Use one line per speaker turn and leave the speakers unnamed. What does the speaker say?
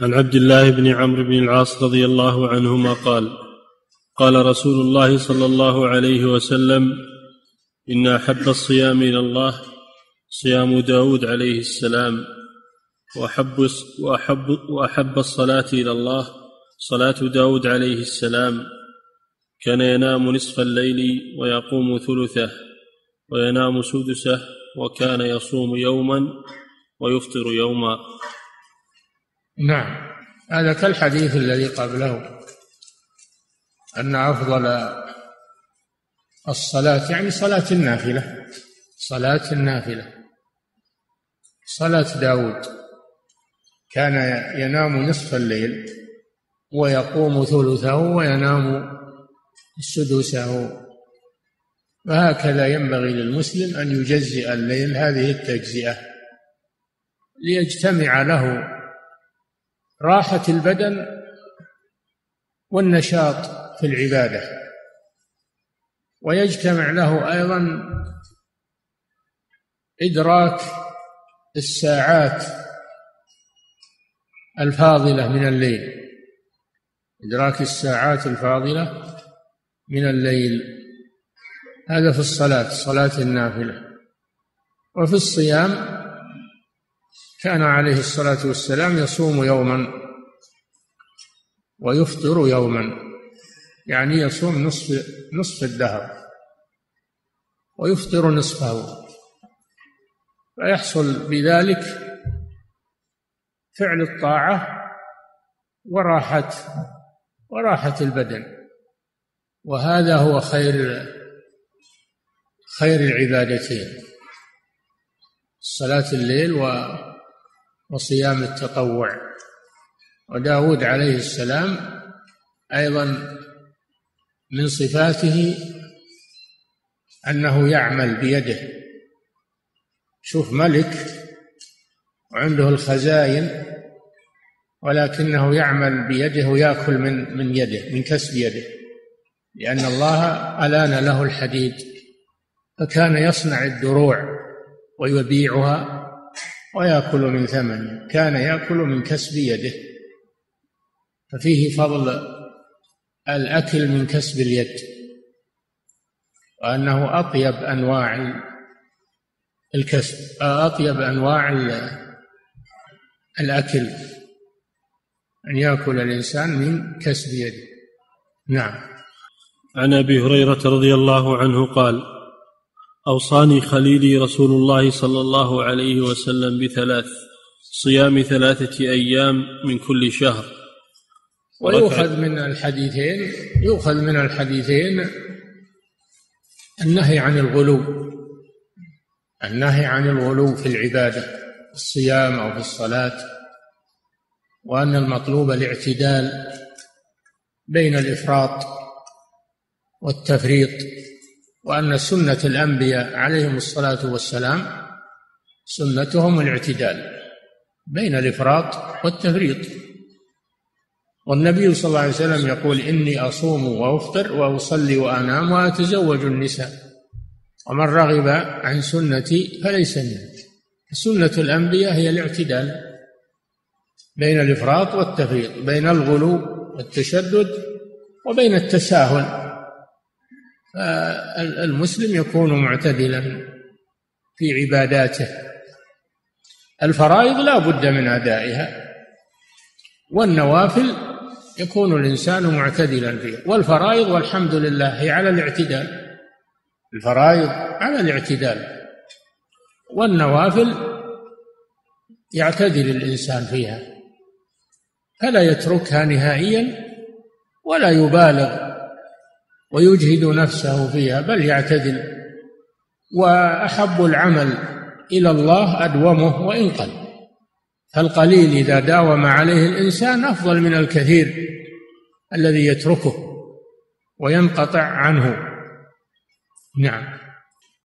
عن عبد الله بن عمرو بن العاص رضي الله عنهما قال قال رسول الله صلى الله عليه وسلم إن أحب الصيام إلى الله صيام داود عليه السلام وأحب, وأحب, وأحب الصلاة إلى الله صلاة داود عليه السلام كان ينام نصف الليل ويقوم ثلثه وينام سدسه وكان يصوم يوما ويفطر يوما.
نعم. هذا كالحديث الذي قبله أن أفضل الصلاة يعني صلاة النافلة صلاة النافلة. صلاة داود. كان ينام نصف الليل ويقوم ثلثه وينام سدسه. وهكذا ينبغي للمسلم أن يجزئ الليل هذه التجزئة ليجتمع له راحة البدن والنشاط في العبادة. ويجتمع له أيضا إدراك الساعات الفاضلة من الليل. إدراك الساعات الفاضلة من الليل. هذا في الصلاة صلاة النافلة. وفي الصيام كان عليه الصلاة والسلام يصوم يوما ويفطر يوما يعني يصوم نصف نصف الدهر ويفطر نصفه. فيحصل بذلك فعل الطاعة وراحة وراحة البدن. وهذا هو خير خير العبادتين صلاة الليل وصيام التطوع. وداود عليه السلام أيضا من صفاته أنه يعمل بيده. شوف ملك وعنده الخزائن ولكنه يعمل بيده ويأكل من من يده من كسب يده لأن الله ألان له الحديد فكان يصنع الدروع ويبيعها ويأكل من ثمنها كان يأكل من كسب يده. ففيه فضل الأكل من كسب اليد. وأنه أطيب أنواع الكسب أطيب أنواع الأكل. أن يأكل الإنسان من كسب يده. نعم.
عن أبي هريرة رضي الله عنه قال أوصاني خليلي رسول الله صلى الله عليه وسلم بثلاث صيام ثلاثة أيام من كل شهر.
ويؤخذ من الحديثين يؤخذ من الحديثين النهي عن الغلو النهي عن الغلو في العبادة في الصيام أو في الصلاة وأن المطلوب الاعتدال بين الإفراط والتفريط. وأن سنة الأنبياء عليهم الصلاة والسلام سنتهم الاعتدال بين الإفراط والتفريط. والنبي صلى الله عليه وسلم يقول إني أصوم وأفطر وأصلي وأنام وأتزوج النساء. ومن رغب عن سنتي فليس مني. سنة الأنبياء هي الاعتدال بين الإفراط والتفريط بين الغلو والتشدد وبين التساهل. المسلم يكون معتدلا في عباداته. الفرائض لا بد من أدائها والنوافل يكون الإنسان معتدلا فيها والفرائض والحمد لله هي على الاعتدال. الفرائض على الاعتدال والنوافل يعتدل الإنسان فيها فلا يتركها نهائيا ولا يبالغ ويجهد نفسه فيها بل يعتدل. وأحب العمل إلى الله أدومه وإن قل. فالقليل إذا داوم عليه الإنسان أفضل من الكثير الذي يتركه وينقطع عنه. نعم.